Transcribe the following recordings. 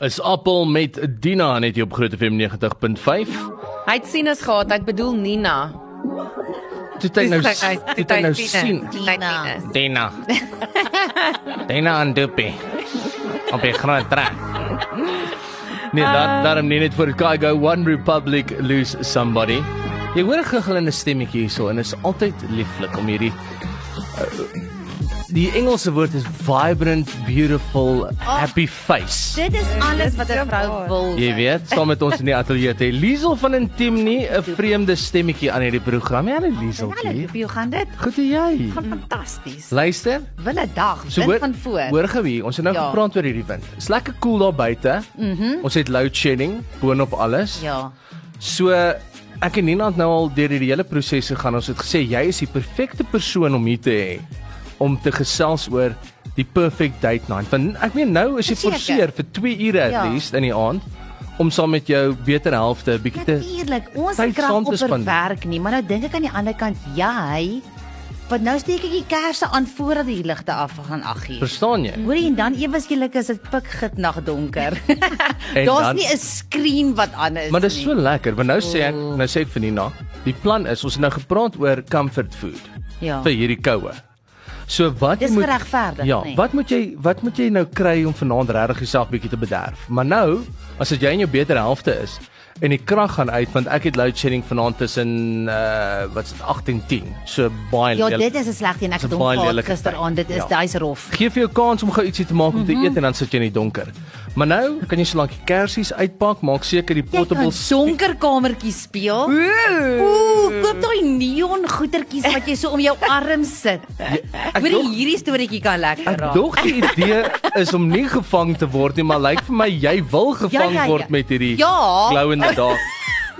Is Appel met Dina net hier op Groot FM 90.5. Hy het sinus gehad, hy het bedoel Nina. Toe jy nou hy- toe jy nou sien. Dina. Dina. Dina en Duppy. Op die groot trek. Nee, dat daarom nie net vir Chicago One Republic lose somebody. Jy hoor 'n giggelende stemmetjie hierso en dit is altyd lieflik om hierdie uh, die Engelse woord is vibrant, beautiful, happy face. Dit is alles wat 'n vrou wil. Jy weet, saam met ons in die ateljee te Liesel van Intiem nie 'n vreemde stemmetjie aan hierdie program. Ja, Hallo, Lieseltjie. hoe gaan dit? Goed en jy? Gaan fantasties. Luister. Wille dag, So wind hoor, van voor. hoor gou hier, ons het nou Ja. gepraat oor hierdie wind. Dit's lekker koel cool daar buite. Mhm. Mm ons het load shedding boonop alles. Ja. So ek en Nina het nou al deur hierdie hele proses gegaan. Ons het gesê jy is die perfekte persoon om hier te hê om te gesels oor die perfect date night. Want ek meen nou is jy forceer vir 2 ure at Ja. least in die aand om saam met jou beter helfte 'n bietjie te Natuurlik, ons krag te op vir werk nie, maar nou dink ek aan die ander kant, jy Want nou steek ek die kersse aan voordat die ligte af gaan 8uur. Verstaan jy? Hoorie en dan ewe skielik is dit pikgit nag donker. Daar's nie 'n skerm wat aan is Maar dit is nie. so lekker, want nou sê ek, Ooh. nou sê ek vir Nina, die plan is ons het nou gepraat oor comfort food Ja. vir hierdie koue. So wat Dis moet geregverdig, Ja, nê? wat moet jy wat moet jy nou kry om vanaand regtig jouself bietjie te bederf? Maar nou, as dit jy in jou beter helfte is en die krag gaan uit want ek het load shedding vanaand tussen uh wat's dit 8 en 10. So baie Ja, dit is 'n slegte een. Ek Dis het hom gehad gisteraand. Dit is Ja. daai's rof. Geef vir jou kans om gou ietsie te maak om te Mhm. eet en dan sit jy in die donker. Maar nou kan jy solank die kersies uitpak, maak seker die Jy portable donker kamertjies speel. Ooh, koop daai neon goetertjies wat jy so om jou arm sit. ek Hoorie dog- hierdie storieetjie kan lekker Ek raak. dog die idee is om nie gevang te word nie, maar lyk vir my jy wil gevang Ja, ja, ja. word met hierdie Ja. glowende dag.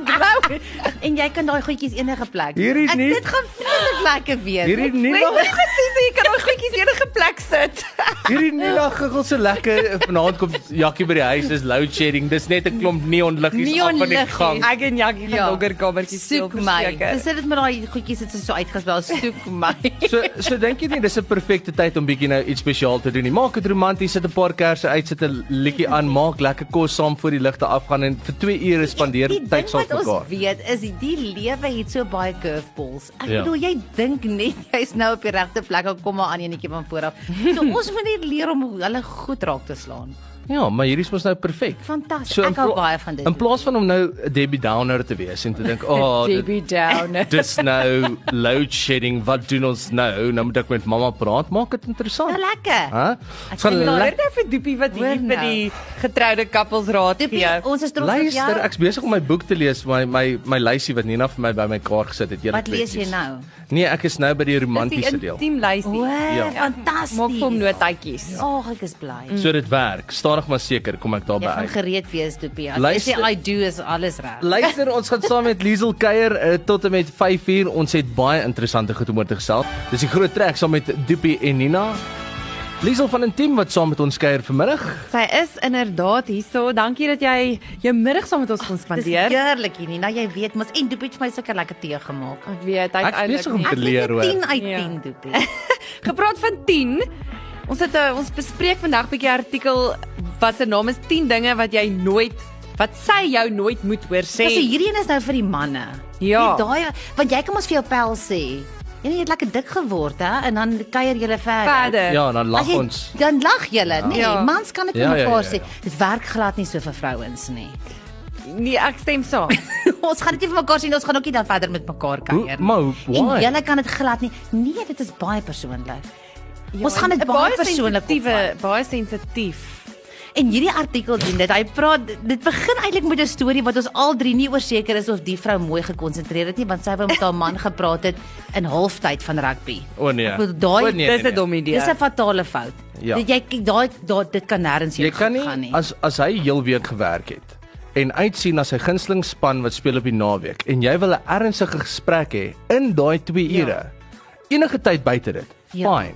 Glou. En jy kan daai goedjies enige plek. Hierdie Ek nie- dit gaan vreeslik lekker wees. Hierdie nie Jy kan daai goedjies enige plek sit. hierdie nie giggel so lekker vanaand kom Jakkie by die huis is load shedding. Dis net 'n klomp neonliggies af van die gang. Ek en Jackie gaan Ja. donker kamertjies speel soek my. verseker. Dis dit met daai goedjies het so uitgespel. Soek my. So so dink jy nie dis 'n perfekte tyd om bietjie nou iets spesiaal te doen nie. Maak dit romanties, sit 'n paar kersse uit, sit 'n liedjie aan, maak lekker kos saam voor die ligte afgaan en vir 2 ure spandeer tyd saam wat ons mekaar. weet is die lewe het so baie curveballs. Ek Ja. bedoel jy dink net jy's nou op die regte plek en kom maar aan enetjie van voor af. So ons moet net leer om hulle goed raak te slaan. Ja, maar hierdie is mos nou perfek. Fantasties. in ek hou baie van dit. In plaas van om nou 'n Debbie Downer te wees en te dink, "O, oh, dit, Debbie Downer. dis nou load shedding. Wat doen ons nou? Nou moet ek met mamma praat. Maak dit interessant." Nou lekker. Hæ? Ek Gaan lekker. nou vir Doopie wat hier Hoor vir nou. die getroude couples raad gee. ons is trots op Luister, jou. ek's besig om my boek te lees, my my my lysie wat Nina vir my by my kaart gesit het. julle Wat lees jy nou? Nee, ek is nou by die romantiese die deel. intiem lysie. O, Ja. fantasties. Maak vir hom notaatjies. Ag, ek is bly. So dit werk. Stadig maar seker kom ek Jy daarby gaan uit. gereed wees, Doopie. As jy Luister- sê I do is alles reg. Luister, ons gaan saam met Liesel kuier uh, tot en met 5uur. Ons het baie interessante goed om oor te gesels. Dis die groot trek saam met Doopie en Nina. Liesel van 'n team wat saam met ons kuier vanmiddag. Sy is inderdaad hierso. Dankie dat jy jou middag saam met ons kon Dis spandeer. heerlik hier nie. Nou jy weet mos en Doopie het vir my sulke lekker tee gemaak. Ek weet hy Ek is besig om te leer hoor. 10 uit Ja. 10 Doopie. Gepraat van 10. Ons het 'n ons bespreek vandag 'n bietjie artikel wat se naam is 10 dinge wat jy nooit wat sy jou nooit moet hoor sê. Dis hierdie een is nou vir die manne. Ja. Net daai want jy kan mos vir jou pel sê. Jy het lekker dik geword hè en dan kuier jy verder. verder. Ja, dan lag ons. Dan lag julle, nee. Ja. Mans kan dit Ja, vir ja, mekaar ja, sê. ja. Dit werk glad nie so vir vrouens nie. Nee, ek stem saam. ons gaan dit nie vir mekaar sien, ons gaan ook nie dan verder met mekaar kuier. maar hoe- En why? julle kan dit glad nie. Nee, dit is baie persoonlik. Ja, Ons gaan dit baie persoonlik opvat. baie sensitief. En hierdie artikel doen dit. Hy praat dit begin eintlik met 'n storie wat ons al drie nie oor seker is of die vrou mooi gekonsentreer het nie, want sy wou met haar man gepraat het in halftyd van rugby. O nee. Ek bedoel, daai- O, nee, Dis 'n dom idee. Dis 'n fatale fout. Ja. Dit jy daai daai dit kan nêrens Jy heen kan nie gaan nie. as as hy heel week gewerk het en uitsien na sy gunsteling span wat speel op die naweek en jy wil 'n ernstige gesprek hê in daai 2 Ja. ure. Enige tyd buite dit. Ja. Fine.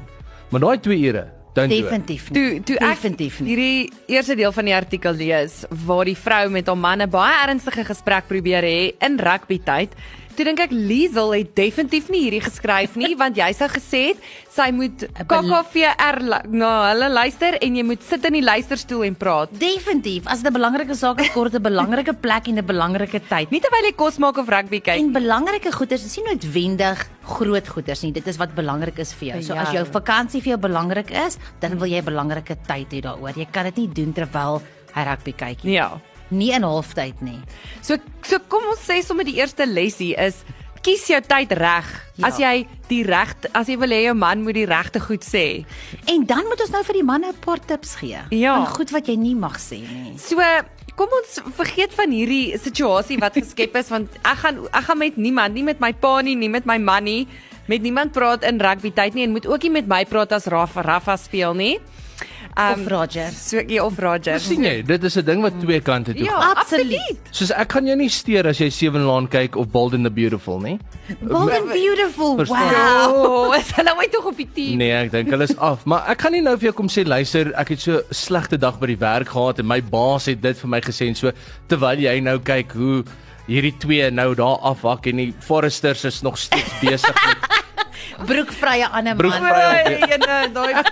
Maar daai 2 ure, don't do it. Definitief. Toe toe ek Definitief nie. hierdie eerste deel van die artikel lees waar die vrou met haar man 'n baie ernstige gesprek probeer hê in rugby tyd, toe dink ek Liesel het definitief nie hierdie geskryf nie want jy sou gesê het sy moet KKVR na hulle luister en jy moet sit in die luisterstoel en praat. Definitief, as dit 'n belangrike saak is, kort 'n belangrike plek en 'n belangrike tyd. Nie terwyl jy kos maak of rugby kyk. En belangrike goeders is nie noodwendig groot goeders nie. Dit is wat belangrik is vir jou. So as jou Ja. vakansie vir jou belangrik is, dan wil jy 'n belangrike tyd hê daaroor. Jy kan dit nie doen terwyl hy rugby kyk nie. Ja. Nie in halftyd nie. So so kom ons sê sommer die eerste lesie is kies jou tyd reg. Ja. As jy die regte as jy wil hê jou man moet die regte goed sê. En dan moet ons nou vir die manne 'n paar tips gee. Ja. Van goed wat jy nie mag sê nie. So kom ons vergeet van hierdie situasie wat geskep is want ek gaan ek gaan met niemand, nie met my pa nie, nie met my man nie, met niemand praat in rugby tyd nie en moet ook nie met my praat as Rafa Rafa speel nie. Of Roger. so ja, of Roger. sien jy, dit is 'n ding wat twee kante toe Ja, gaan. Absoluut. absoluut. Soos ek kan jou nie steur as jy Seven Laan kyk of Bold and the Beautiful nie. Bold and beautiful. Verstaan. Wow. Oh, is hulle ooit tog op die team? Nee, ek dink hulle is af, maar ek kan nie nou vir jou kom sê luister, ek het so 'n slegte dag by die werk gehad en my baas het dit vir my gesê en so terwyl jy nou kyk hoe hierdie twee nou daar afhak en die Foresters is nog steeds besig met Broekvrye ander man. Daai ene, daai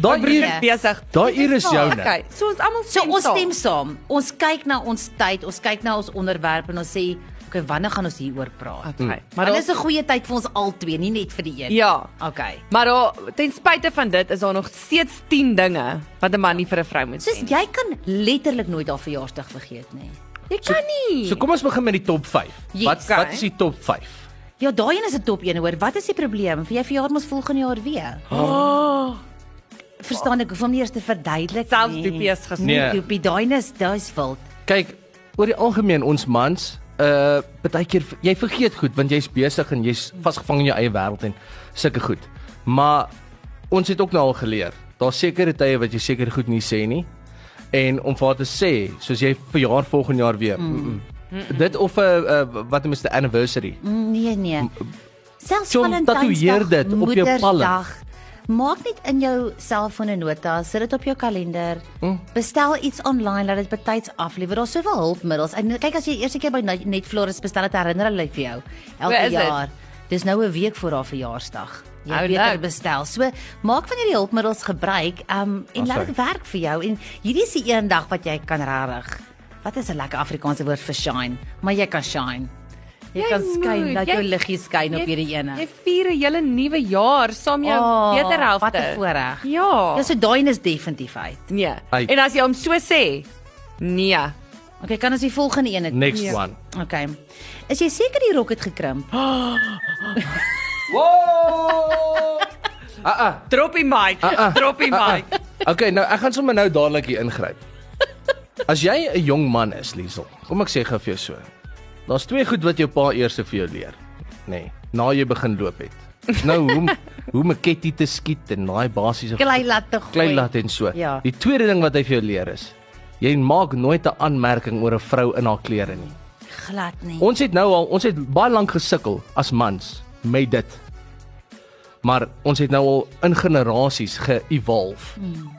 daai uur is besig. daai uur is joune. Okay, so ons almal So stem ons saam. stem saam. Ons kyk na ons tyd, ons kyk na ons onderwerp en ons sê, "Oké, wanneer gaan ons hieroor praat?" Okay. Maar Maar dit is 'n goeie tyd vir ons albei, nie net vir die een. Ja. Okay. Maar daar ten spyte van dit is daar nog steeds 10 dinge wat 'n man nie vir 'n vrou moet Soos sê. jy kan letterlik nooit haar verjaarsdag vergeet nie. Jy kan nie. So kom ons begin met die top 5. Yes. Wat wat Okay. is die top 5? Ja, daai een is 'n top 1 hoor. Wat is die probleem? Vir jy verjaar mos volgende jaar weer. oh, Verstaan ek, hoef hom nie eers te verduidelik Selfs nie. Doopie is gesê. Nee, Nee. Doopie, daai is daai's wild. Kyk, oor die algemeen ons mans, uh partykeer jy vergeet goed want jy's besig en jy's vasgevang in jou eie wêreld en sulke goed. Maar ons het ook nou al geleer. Daar's sekere tye wat jy seker goed nie sê nie. En om vir haar te sê, soos jy verjaar volgende jaar weer. Mm. Mm -mm. Dit of 'n uh, uh, wat noem jy 'n anniversary. Mm, Nee, nee. Selfs John, tatoeëer dit op jou palm. Moedersdag. Maak net in jou selfoon 'n nota, sit dit op jou kalender. Mm. Bestel iets online dat dit betyds aflewer. Daar's soveel hulpmiddels. En kyk as jy eers 'n keer by Net- Netflix bestel het, herinner hulle vir jou elke jaar. Dis nou 'n week voor haar verjaarsdag. Jy Oh, oh, beter leuk. bestel. So maak van hierdie hulpmiddels gebruik um, en laat Awesome. dit werk vir jou. En hierdie is die een dag wat jy kan regtig. Wat is 'n lekker Afrikaanse woord vir shine? Maar jy kan shine. Jy, Jy kan skyn, moet. laat Jy- jou liggie skyn op hierdie ene. Jy vier 'n hele nuwe jaar saam jou Oh, beter helfte. wat 'n voorreg. Ja. Ja, so daai is definitief uit. nee. Uit. En as jy hom so sê, nee. Okay, kan ons die volgende een doen? Next Ja. one. Okay. Is jy seker die rok het gekrimp? Wow! ah ah. Drop die mic. Ah, ah, Drop die ah, mic. ah. Okay, nou ek gaan sommer nou dadelik hier ingryp. As jy 'n jong man is, Liesel, kom ek sê gou vir jou so. Daar's twee goed wat jou pa eers vir jou leer, nê, nee, na jy begin loop het. Nou hoe hoe om 'n ketty te skiet en daai basiese Klei laat te gooi. klei laat en so. Ja. Die tweede ding wat hy vir jou leer is, jy maak nooit 'n aanmerking oor 'n vrou in haar klere nie. glad nie. Ons het nou al, ons het baie lank gesukkel as mans met dit. Maar ons het nou al in generasies ge-evolve. Hmm.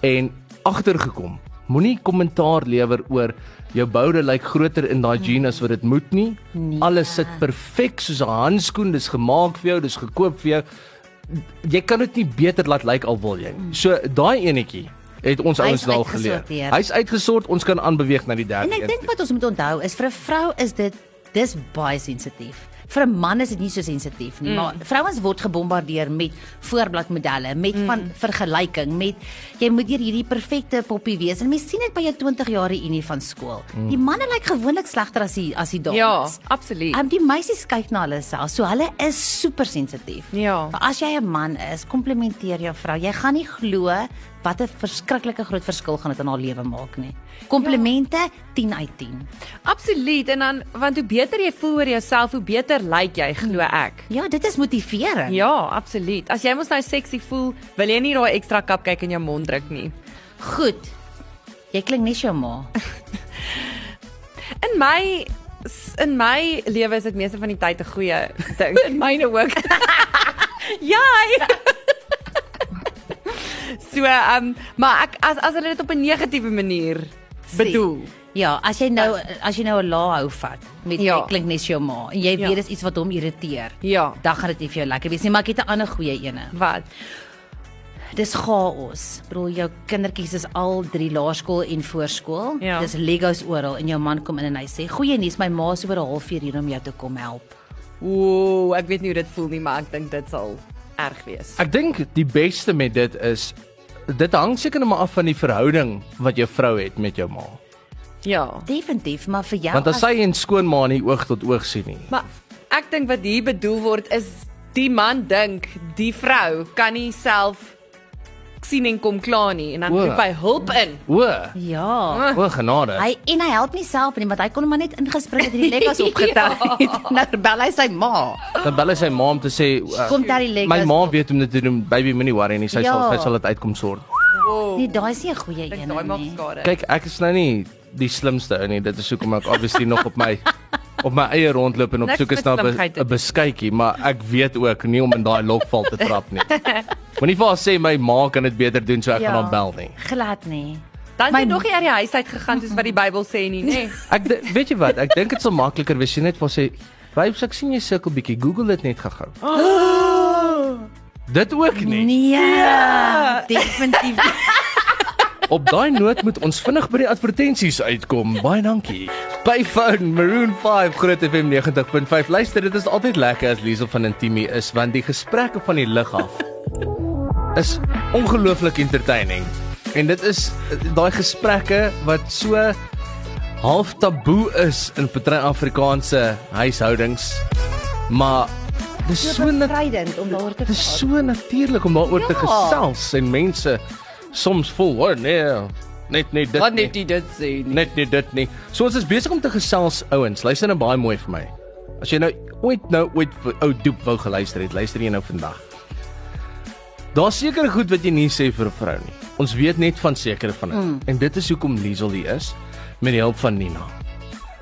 En agtergekom. Moenie kommentaar lewer oor jou boude lyk groter in daai jeans as wat dit moet nie. Nee. Alles sit perfek soos 'n handskoen, dis gemaak vir jou, dis gekoop vir jou. Jy kan dit nie beter laat lyk al wil jy. nie. So daai enetjie het ons ouens nou al geleer. Hy's uitgesort, ons kan aanbeweeg na die derde En ek dink wat ons moet onthou is vir 'n vrou is dit dis baie sensitief. Vir 'n man is dit nie so sensitief nie, mm. maar vrouens word gebombardeer met voorbladmodelle, met mm. van vergelyking, met jy moet hier hierdie perfekte poppie wees. En mens sien dit by jou 20 jaar unie van skool. Mm. Die manne lyk gewoonlik slegter as die as die dames. Ja, absoluut. Um, die meisies kyk na hulle self, so hulle is super sensitief. Ja. Maar as jy 'n man is, komplimenteer jou vrou. Jy gaan nie glo wat 'n verskriklike groot verskil gaan dit in haar lewe maak nie. Komplimente ja. 10 uit 10. Absoluut. En dan want hoe beter jy voel oor jouself, hoe beter lyk jy, glo ek. Ja, dit is motiverend. Ja, absoluut. As jy mos nou sexy voel, wil jy nie daai ekstra cupcake in jou mond druk nie. Goed. Jy klink net jou ma. In my in my lewe is dit meeste van die tyd 'n goeie ding. In myne ook. Jy. So, ehm um, maar ek as as hulle dit op 'n negatiewe manier bedoel. Ja, as jy nou as jy nou 'n la hou vat met Ja. klink nes jou ma en jy Ja. weet dis iets wat hom irriteer. Ja. Dan gaan dit nie vir jou lekker wees nie, maar ek het 'n ander goeie ene. Wat? Dis chaos. Bedoel jou kindertjies is al drie laerskool en voorskool. Ja. Dis Legos oral en jou man kom in en hy sê: "Goeie nuus, my ma is oor 'n halfuur hier om jou te kom help." Ooh, ek weet nie hoe dit voel nie, maar ek dink dit sal erg wees. Ek dink die beste met dit is dit hang seker net maar af van die verhouding wat jou vrou het met jou ma. Ja. Definitief, maar vir jou Want as sy en skoonma nie oog tot oog sien nie. Maar ek dink wat hier bedoel word is die man dink die vrou kan nie self sien en kom klaar nie en dan O. roep hy hulp in. O, Ja. o genade. Hy en hy help nie self nie, want hy kon hom maar net ingespring het en die Legos opgetel het. Nou bel hy sy ma. Dan bel hy sy ma om te sê uh, Kom daar die Legos. My ma weet om dit te doen. Baby moenie worry nie. Sy Ja. sal sy sal dit uitkom sort. Wow. Nee, daai is nie 'n goeie een maak nie. Kyk, ek is nou nie die slimste ou nie. Dit is hoekom ek obviously nog op my op my eie rondloop en op Niks soek is na 'n beskuitjie, maar ek weet ook nie om in daai lokval te trap nie. Moenie vir haar sê my ma kan dit beter doen so ek Ja. gaan haar bel nie. Glad nie. Dan het jy nog nie uit die huis uit gegaan soos wat die Bybel sê nie, nê? Ek di- weet jy wat, ek dink dit sal makliker wees jy net vir sê, "Vibes, ek sien jy sukkel bietjie. Google dit net gou-gou." Dit ook nie. Nee. Definitief. Op daai noot moet ons vinnig by die advertensies uitkom. Baie dankie. Payphone Maroon 5 Groot FM 90.5. Luister, dit is altyd lekker as Liesel van Intimi is want die gesprekke van die lig af is ongelooflik entertaining. En dit is daai gesprekke wat so half taboe is in party Afrikaanse huishoudings. Maar dis so net bevrydend om daaroor te Dit is so natuurlik om daaroor te Ja. gesels en mense soms voel, "O nee, net nie dit Wat nie." net jy dit sê nie. Net nie dit nie. So ons is besig om te gesels ouens. Luister nou baie mooi vir my. As jy nou ooit nou ooit vir ou Doep wou geluister het, luister jy nou vandag. Daar's sekere goed wat jy nie sê vir 'n vrou nie. Ons weet net van sekere van dit. Mm. En dit is hoekom Liesel hier is met die hulp van Nina.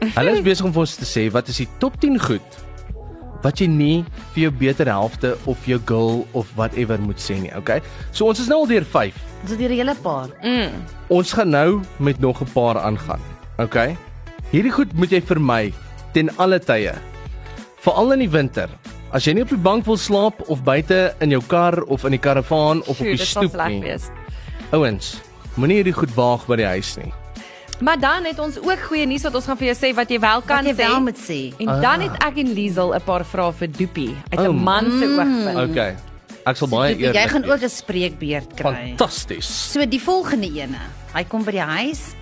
Hulle is besig om vir ons te sê wat is die top 10 goed wat jy nie vir jou beter helfte of jou girl of whatever moet sê nie, okay? So ons is nou al deur 5. Dis dit 'n hele paar. Ons gaan nou met nog 'n paar aangaan. OK? Hierdie goed moet jy vermy ten alle tye. Veral in die winter. As jy nie op die bank wil slaap of buite in jou kar of in die karavaan of Sjoe, op die stoep nie. wees. Ouens, moenie hierdie goed waag by die huis nie. Maar dan het ons ook goeie nuus wat ons gaan vir jou sê wat jy wel kan Wat jy sê. wel moet sê. En dan het ek en Liesel 'n paar vrae vir Doopie uit 'n Oh. man se oogpunt. OK. Ek sal baie Jy eerlik. gaan wees. ook 'n spreekbeurt kry. fantasties. So die volgende ene. Hy kom by die huis,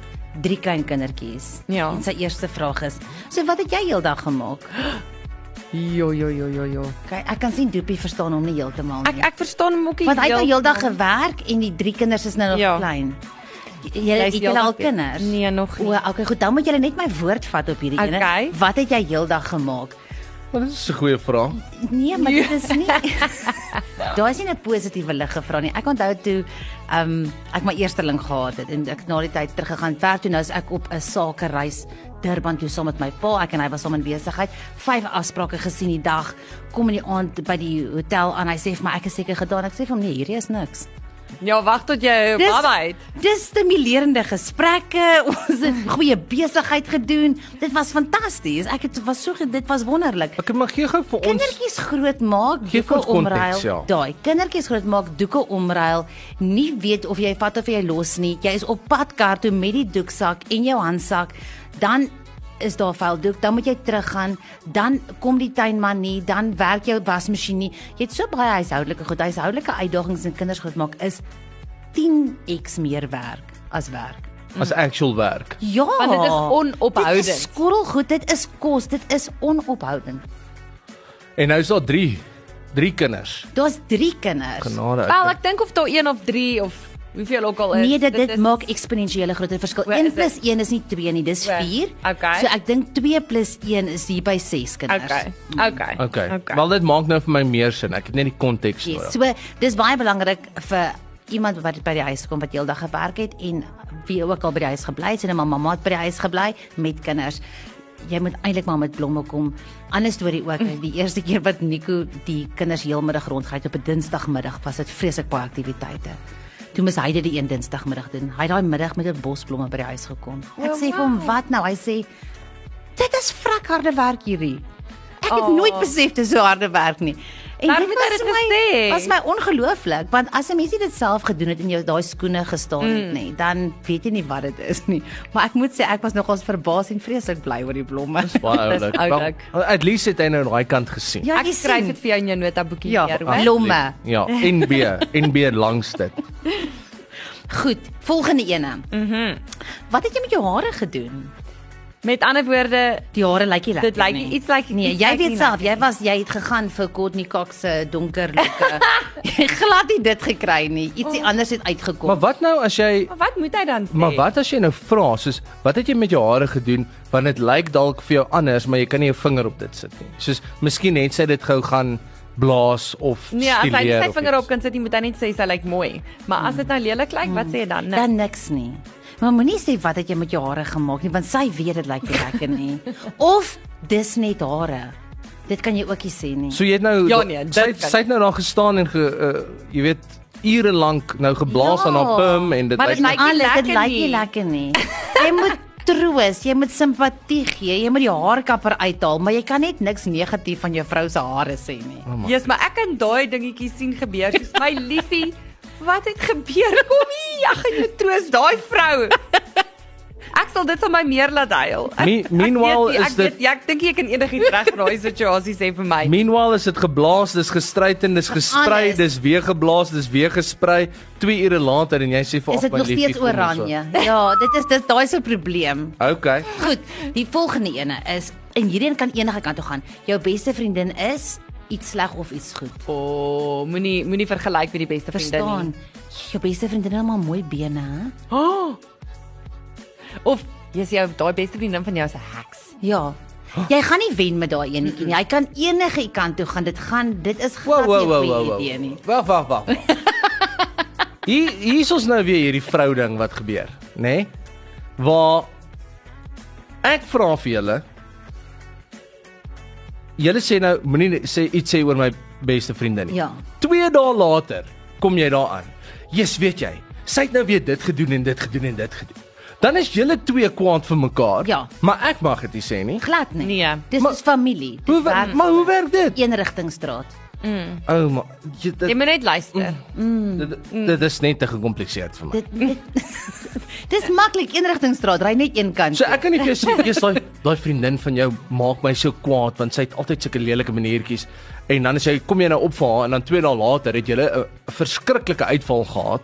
drie klein kindertjies. Ja. En sy eerste vraag is: "So wat het jy heeldag gemaak?" Jo jo jo jo jo. Kyk, ek kan sien Doopie verstaan hom nie heeltemal nie. Ek ek verstaan hom ook nie. Want hy het nou heeldag gewerk en die drie kinders is nou nog Ja. klein. Jy Jy het is julle al kinders? Nee, nog nie. O, okay, goed, dan moet jy net my woord vat op hierdie ene. Okay. Wat het jy heeldag gemaak? Maar dit is 'n goeie vraag. Nee, maar dit is nie. Daar is nie 'n positiewe lig gevra nie. Ek onthou toe ehm um, ek my eersteling gehad het en ek na die tyd teruggegaan werk toe nou is ek op 'n sakereis Durban toe saam met my pa. Ek en hy was saam in besigheid. Vyf afsprake gesien die dag. Kom in die aand by die hotel aan. Hy sê vir my ek is seker gedaan. Ek sê vir hom nee, hierdie is niks. Ja, wag tot jy Dis- baba het. Dis stimulerende gesprekke. Ons het goeie besigheid gedoen. Dit was fantasties. Ek het was so dit was wonderlik. Ek mag gee gou vir ons Kindertjies groot maak, Geef doeke omruil. ja. Daai kindertjies groot maak, doeke omruil. Nie weet of jy vat of jy los nie. Jy is op pad kar toe met die doeksak en jou handsak. Dan is daar vuil doek, dan moet jy teruggaan, dan kom die tuinman nie, dan werk jou wasmasjien nie. Jy het so baie huishoudelike goed, huishoudelike uitdagings en kinders grootmaak is 10x meer werk as werk. as actual werk. Ja. Want dit is onophoudend. Dit is skorrelgoed, dit is kos, dit is onophoudend. En nou is daar 3 3 kinders. Daar's 3 kinders. Genade. Wel, ek- ek dink of daar 1 of 3 of hoeveel ook al is. Nee, dit dit is- maak eksponensiële groter verskil. O, 1 is plus dit? 1 is nie 2 nie, dis O, 4. okay. So ek dink 2 plus 1 is hier by 6 kinders. Okay. Okay. Okay. okay. Wel dit maak nou vir my meer sin. Ek het net die konteks Yes. nodig. So dis baie belangrik vir iemand wat by die huis kom wat heeldag gewerk het en wie ook al by die huis gebly het en 'n mamma het by die huis gebly met kinders. Jy moet eintlik maar met blomme kom. Ander storie ook, die eerste keer wat Nico die kinders heelmiddag rondgery het op 'n Dinsdagmiddag, was dit vreeslik baie aktiwiteite. Toe mis hy dit die een Dinsdagmiddag doen. Hy het daai middag met 'n bosblomme by die huis gekom. Ek Oh, sê vir hom. "Wat nou?" Hy sê, "Dit is vrek harde werk hierdie." Ek het Oh. nooit besef dit is so harde werk nie. En Daarom het hy was dit my gesê. was my ongelooflik, want as 'n mens dit self gedoen het en jou daai skoene gestaan het Mm. nie, dan weet jy nie wat dit is nie. Maar ek moet sê ek was nogals verbaas en vreeslik bly oor die blomme. Baie Dis oulik. oulik. Wel, At least het hy nou daai kant gesien. Ja, Ek jy skryf dit vir jou in jou notaboekie Ja, ah. hoor. Blomme. Ja, NB, NB langs dit. Goed, volgende ene. Mhm. Wat het jy met jou hare gedoen? Met ander woorde, Die hare lyk nie lekker Dit lyk nie. iets lyk- Nee, jy lyk weet self, jy was jy het gegaan vir Courtney Cox se donker lokke. jy glad nie dit gekry nie. Ietsie Oh. anders het uitgekom. Maar wat nou as jy maar wat moet hy dan sê? Maar wat as jy nou vra soos wat het jy met jou hare gedoen want dit lyk dalk vir jou anders maar jy kan nie jou vinger op dit sit nie. Soos miskien het sy dit gou gaan blaas of Nee, as hy nie stileer sy vinger op kan sit, nie, moet hy net sê sy lyk mooi. Maar as dit nou lelik lyk, wat sê jy dan? Nee. dan niks nie. Maar moenie sê wat het jy met jou hare gemaak nie, want sy weet dit lyk nie lekker nie. Of dis net hare. Dit kan jy ook nie sê nie. So jy het nou Ja, nee, sy het- sy het nou daar gestaan en ge uh, jy weet ure lank nou geblaas Ja. aan haar perm en dit Maar lyk nie alles, dit lekker lyk nie lekker nie. Jy moet troos, jy moet simpatie gee, jy moet die haarkapper uithaal, maar jy kan net niks negatief van jou vrou se hare sê nie. Jesus, maar ek kan daai dingetjies sien gebeur. Soos my liefie, wat het gebeur? Kom hier, ek gaan jou troos, daai vrou. Ek sal dit van my meer laat huil. Ek, Me- meanwhile ek weet, nie, is ek weet, dit- ja, ek dink jy kan enigiets reg in daai situasie sê vir my. Meanwhile is dit geblaas, dis gestryten, dis gesprei, dis weer geblaas, dis weer gesprei 2 ure later en jy sê vir Is dit nog steeds oranje? Ja, dit is dit daai se probleem. Okay. Goed, die volgende ene is en hierdie een kan enige kant toe gaan. Jou beste vriendin is iets sleg of iets goed. O, oh, moenie moenie vergelyk met die beste vriendin Verstaan? nie. Jou beste vriendin het maar mooi bene, hè? Oh. Of jy's jou daai beste vriendin van jou se heks. Ja. Jy gaan nie wen met daai enetjie nie. Hy kan enige kant toe gaan. Dit gaan dit is glad Wow, wow, nie 'n wow, wow. idee nie. Wag, wag, wag. Hier hier is ons nou weer hierdie vrou ding wat gebeur, nê? Nee? Waar ek vra vir julle Julle sê nou moenie sê iets sê oor my beste vriendin nie. Ja. 2 dae later kom jy daaraan. Jesus, weet jy, sy het nou weer dit gedoen en dit gedoen en dit gedoen. Dan is julle twee kwaad vir mekaar. Ja. Maar ek mag dit nie sê nie. Glad nie. Nee. Dis Maar- is familie. Dit Hoe wer- werk maar hoe werk dit? een rigtingstraat. Ou, maar jy Jy dit, moet net luister. dit, dit is net te gekompliseerd vir my. Dit, dit Dis maklik een rigtingstraat. Ry net een kant. So ek kan nie vir jou sê jy's daai daai vriendin van jou maak my so kwaad want sy het altyd sulke lelike maniertjies en dan as jy kom jy nou op vir haar en dan 2 dae later het jy 'n verskriklike uitval gehad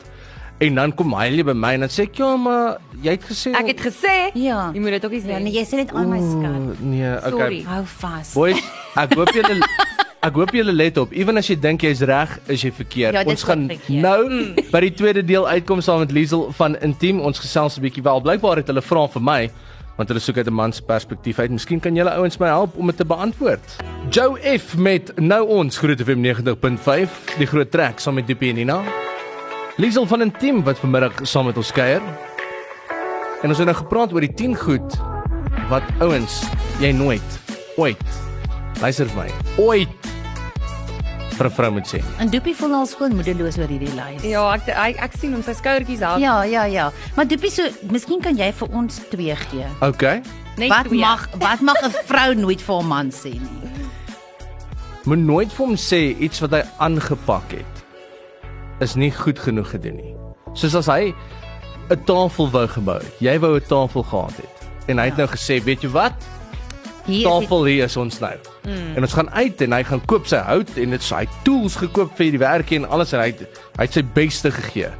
en dan kom hy jy by my en dan sê ek ja maar jy het gesê Ek het gesê, Ja. jy moet dit ook nie sê. Ja, nee, jy sê net aan my skat. Nee okay Sorry. Hou vas. boys ek hoop julle Ek hoop julle let op. Ewen as jy dink jy's reg, is jy verkeerd. Ja, ons gaan ook verkeerd. nou by die tweede deel uitkom saam met Liesel van Intiem. Ons gesels 'n bietjie wel. Blykbaar het hulle vra vir my want hulle soek uit 'n man se perspektief uit. Miskien kan julle ouens my help om dit te beantwoord. Joe F met Nou ons Groot FM 90.5, die groot trek saam met Diepie en Nina. Liesel van Intiem wat vanmiddag saam met ons kuier. En ons het nou gepraat oor die 10 goed wat ouens jy nooit ooit luister vir my ooit vir 'n vrou moet sê. En Doopie voel al skoon moedeloos oor hierdie lys. Ja, ek ek, ek sien hom sy skouertjies af. Ja, ja, ja. Maar Doopie so, miskien kan jy vir ons twee gee. Okay. Net Wat twee. mag wat mag 'n vrou nooit vir 'n man sê nie? Moet nooit vir hom sê iets wat hy aangepak het is nie goed genoeg gedoen nie. Soos as hy 'n tafel wou gebou het. Jy wou 'n tafel gehad het. En hy het Ja. nou gesê, weet jy wat? Hier Tafel hier is ons nou. Mm. En ons gaan uit en hy gaan koop sy hout en dit sy tools gekoop vir die werk en alles en hy het, hy het sy beste gegee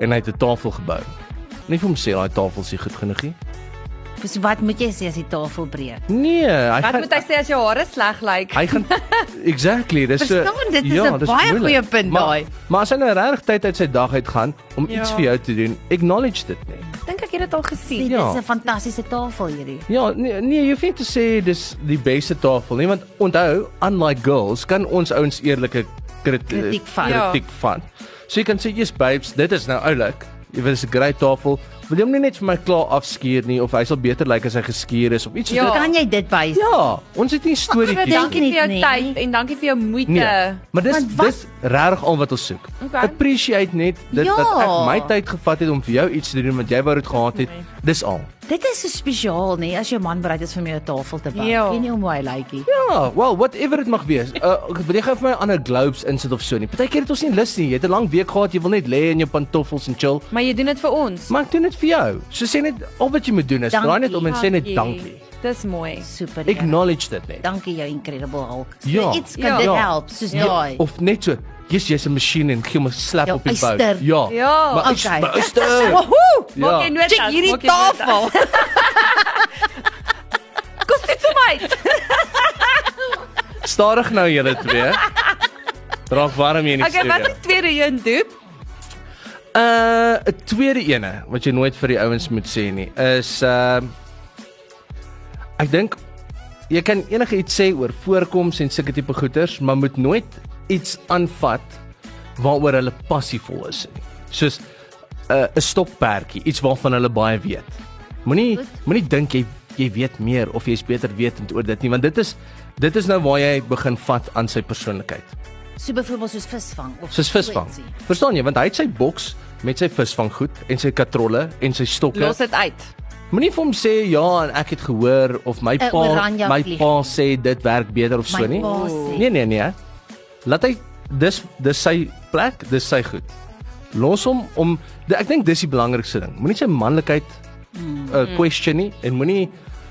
en hy het 'n tafel gebou. Nie vir hom sê daai tafel is nie goed genoeg nie. die, so wat moet jy sê as die tafel breek? Nee, hy Wat gaan moet hy sê as jou hare sleg lyk? hy gaan Exactly, dis so Verstaan, dit is 'n dis baie moeilik. goeie punt maar, daai. Maar as hy nou regtig tyd uit sy dag uit gaan om Ja. iets vir jou te doen, acknowledge dit net. Het dit al gesien. Ja. dis 'n fantastiese tafel hierdie. Ja, nee, nee, jy hoef nie te sê dis die beste tafel nie, want onthou, unlike girls, kan ons ouens eerlike krit Kritiek vat. Ja. kritiek vat. So jy kan sê, "Yes babes, dit is nou oulik. Jy weet dis 'n great tafel. Wil jy hom nie net vir my klaar afskeer nie of hy sal beter lyk as hy geskeer is of iets soos Ja. dit? Kan jy dit bys? Ja, ons het nie 'n storie dink Dankie nie vir jou nie. tyd en dankie vir jou moeite. Nee, maar dis dis regtig al wat ons soek. Okay. Appreciate net dit Ja. dat ek my tyd gevat het om vir jou iets te doen wat jy wou dit gehad het. Dis al. Dit is so spesiaal, nê, as jou man bereid is vir my 'n tafel te bak. Ja. Ken jy hoe mooi hy lyk nie? Ja, well, whatever dit mag wees. Uh wil jy gou vir my ander globes insit of so nie. Partykeer het ons nie lus nie. Jy het 'n lang week gehad, jy wil net lê in jou pantoffels en chill. Maar jy doen dit vir ons. Maar ek doen dit vir jou. So sê net al wat jy moet doen is draai net om en sê net dankie. Dis mooi. Super. Acknowledge. Acknowledge dit net. Dankie jou incredible Hulk. So Ja. Iets kan Ja. dit Ja. help, soos Ja, daai. of net so, jy's jy's 'n masjien en gee hom 'n slap op die buik. Ja. Ja, maar okay. okay. maar uister. Woehoe! Ja. Maak jy notas. Check hierdie tafel. Kos dit so my. Stadig nou julle twee. Draak warm hier in die Okay, wat studio. het tweede een doen? Uh 'n tweede ene wat jy nooit vir die ouens moet sê nie is uh ek dink jy kan enige iets sê oor voorkoms en sulke tipe goeters, maar moet nooit iets aanvat waaroor hulle passievol is nie. Soos 'n uh, 'n stokperdjie, iets waarvan hulle baie weet. Moenie moenie dink jy jy weet meer of jy's beter wetend oor dit nie, want dit is dit is nou waar jy begin vat aan sy persoonlikheid. So byvoorbeeld soos visvang of Soos visvang. so. Verstaan jy? Want hy het sy boks met sy visvanggoed en sy katrolle en sy stokke. Los dit uit. Moenie vir hom sê ja en ek het gehoor of my pa my vlieg. pa sê dit werk beter of so My nie. pa sê. Nee nee nee. Laat hy dis dis sy plek, dis sy goed. Los hom om ek dink dis die belangrikste ding. Moenie sy manlikheid Hmm. uh, question nie en moenie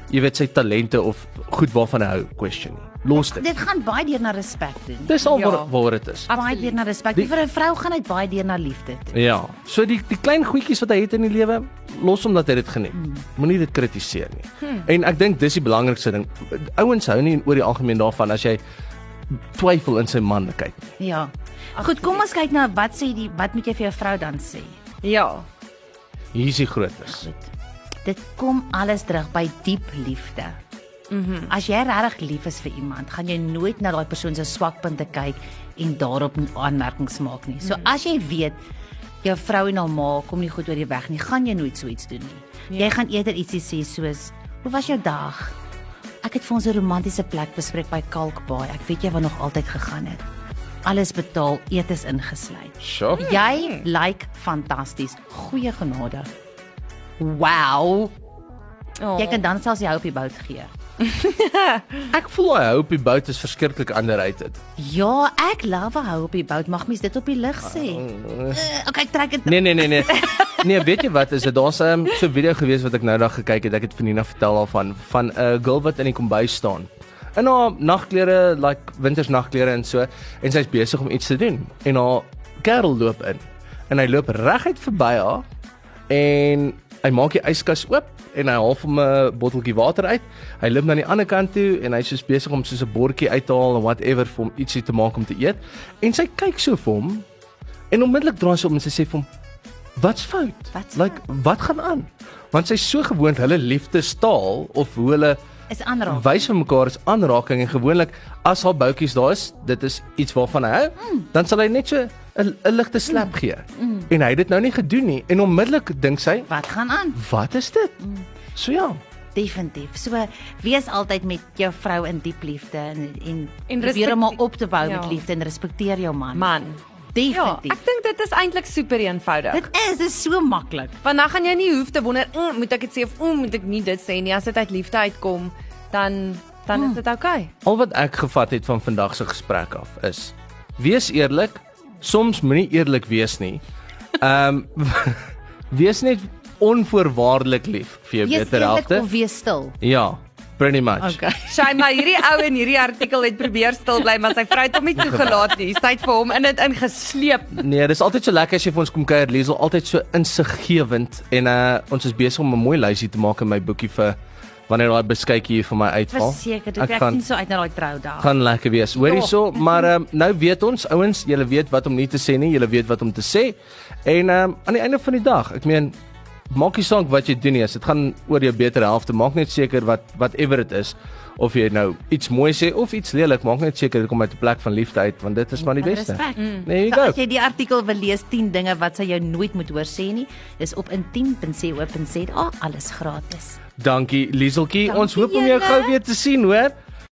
jy weet sy talente of goed waarvan hy hou question nie. Los dit. Dit gaan baie deur na respek doen. Dis al Ja. waar waar dit is. Baie deur na respek. Die- Vir 'n vrou gaan dit baie deur na liefde. toe. Ja. So die die klein goedjies wat hy het in die lewe, los hom dat hy dit geniet. Hmm. Moenie dit kritiseer nie. En ek dink dis die belangrikste ding. Ouens hou nie oor die algemeen daarvan as jy twyfel in sy manlikheid. Ja. Goed, kom ons kyk na wat sê die wat moet jy vir jou vrou dan sê? Ja. Hier is die grootes. Goed. Dit kom alles terug by diep liefde. Mhm. Mm As jy regtig lief is vir iemand, gaan jy nooit na daai persoon se swakpunte kyk en daarop aanmerkings maak nie. So as jy weet jou vrou en haar ma kom nie goed oor die weg nie, gaan jy nooit so iets doen nie. Jy gaan eerder ietsie sê soos: "Hoe was jou dag?" Ek het vir ons 'n romantiese plek bespreek by Kalkbaai. Ek weet jy wou nog altyd gegaan het. Alles betaal, etes ingesluit. Sjoe. Jy lyk like fantasties. Goeie genade. Wow. Oh. Jy kan dan selfs die hou op die bout gee. Ek voel hy hope die bout is verskriklik underrated. Ja, ek love die bout. Mag mens dit op die lig sê? Uh, okay, ek trek dit. Nee nee nee nee. Nee, weet jy wat? Is dit daar's 'n um, so 'n video gewees wat ek nou dag gekyk het. Ek het vir Nina vertel daarvan van 'n uh, girl wat in die kombuis staan. In haar nagklere, like wintersnagklere en so, en sy's besig om iets te doen. En haar kerel loop in. En hy loop reguit verby haar en hy maak die yskas oop en hy haal hom 'n botteltjie water uit. Hy loop na die ander kant toe en hy's soos besig om soos 'n bordjie uit te haal en whatever vir hom ietsie te maak om te eet. En sy kyk so vir hom en onmiddellik draai sy om en sy sê vir hom Wat's fout? Wat's like wat gaan aan? Want sy's so gewoond hulle liefdestaal of hoe hulle Is aanraak. wys vir mekaar is aanraking en gewoonlik as haar boutjies daar is, dit is iets waarvan hy hou, mm. dan sal hy net so 'n 'n ligte slap mm. gee. Mm. En hy het dit nou nie gedoen nie en onmiddellik dink sy, Wat gaan aan? wat is dit? Mm. So ja. Definitief. So wees altyd met jou vrou in diep liefde en en, En probeer hom respek- op te bou Ja. met liefde en respekteer jou man. Man. Ja, Definitief. ek dink dit is eintlik super eenvoudig. dit is dit is so maklik. Want dan gaan jy nie hoef te wonder, mm, moet ek dit sê of mm, moet ek nie dit sê nie. As dit uit liefde uitkom, dan dan is dit oukei. Al wat ek gevat het van vandag se gesprek af is wees eerlik, soms moenie eerlik wees nie. Ehm um, wees net onvoorwaardelik lief vir jou Wees beter eerlik helfte. of wees stil. Ja, pretty much. Okay. Sy maar hierdie ou in hierdie artikel het probeer stil bly, maar sy vrou het hom nie toegelaat nie. Sy het vir hom in dit ingesleep. Nee, dis altyd so lekker as jy vir ons kom kuier. Liesel altyd so insiggewend en uh ons is besig om 'n mooi lysie te maak in my boekie vir wanneer daai beskuitjie hier vir my uitval. Verseker, dit ek sien so uit na daai troudag. gaan lekker wees. Hoor hierso, maar um, nou weet ons ouens, julle weet wat om nie te sê nie, julle weet wat om te sê. En um, aan die einde van die dag, ek meen maak nie saak wat jy doen nie, as dit gaan oor jou beter helfte, maak net seker wat whatever dit is of jy nou iets mooi sê of iets lelik, maak net seker dit kom uit 'n plek van liefde uit want dit is maar die beste. Respek. Mm. There you So go. as jy die artikel wil lees 10 dinge wat sy jou nooit moet hoor sê nie, dis op intiem.co.za. Alles gratis. Dankie Lieseltjie. Ons hoop om jou gou weer te sien, hoor.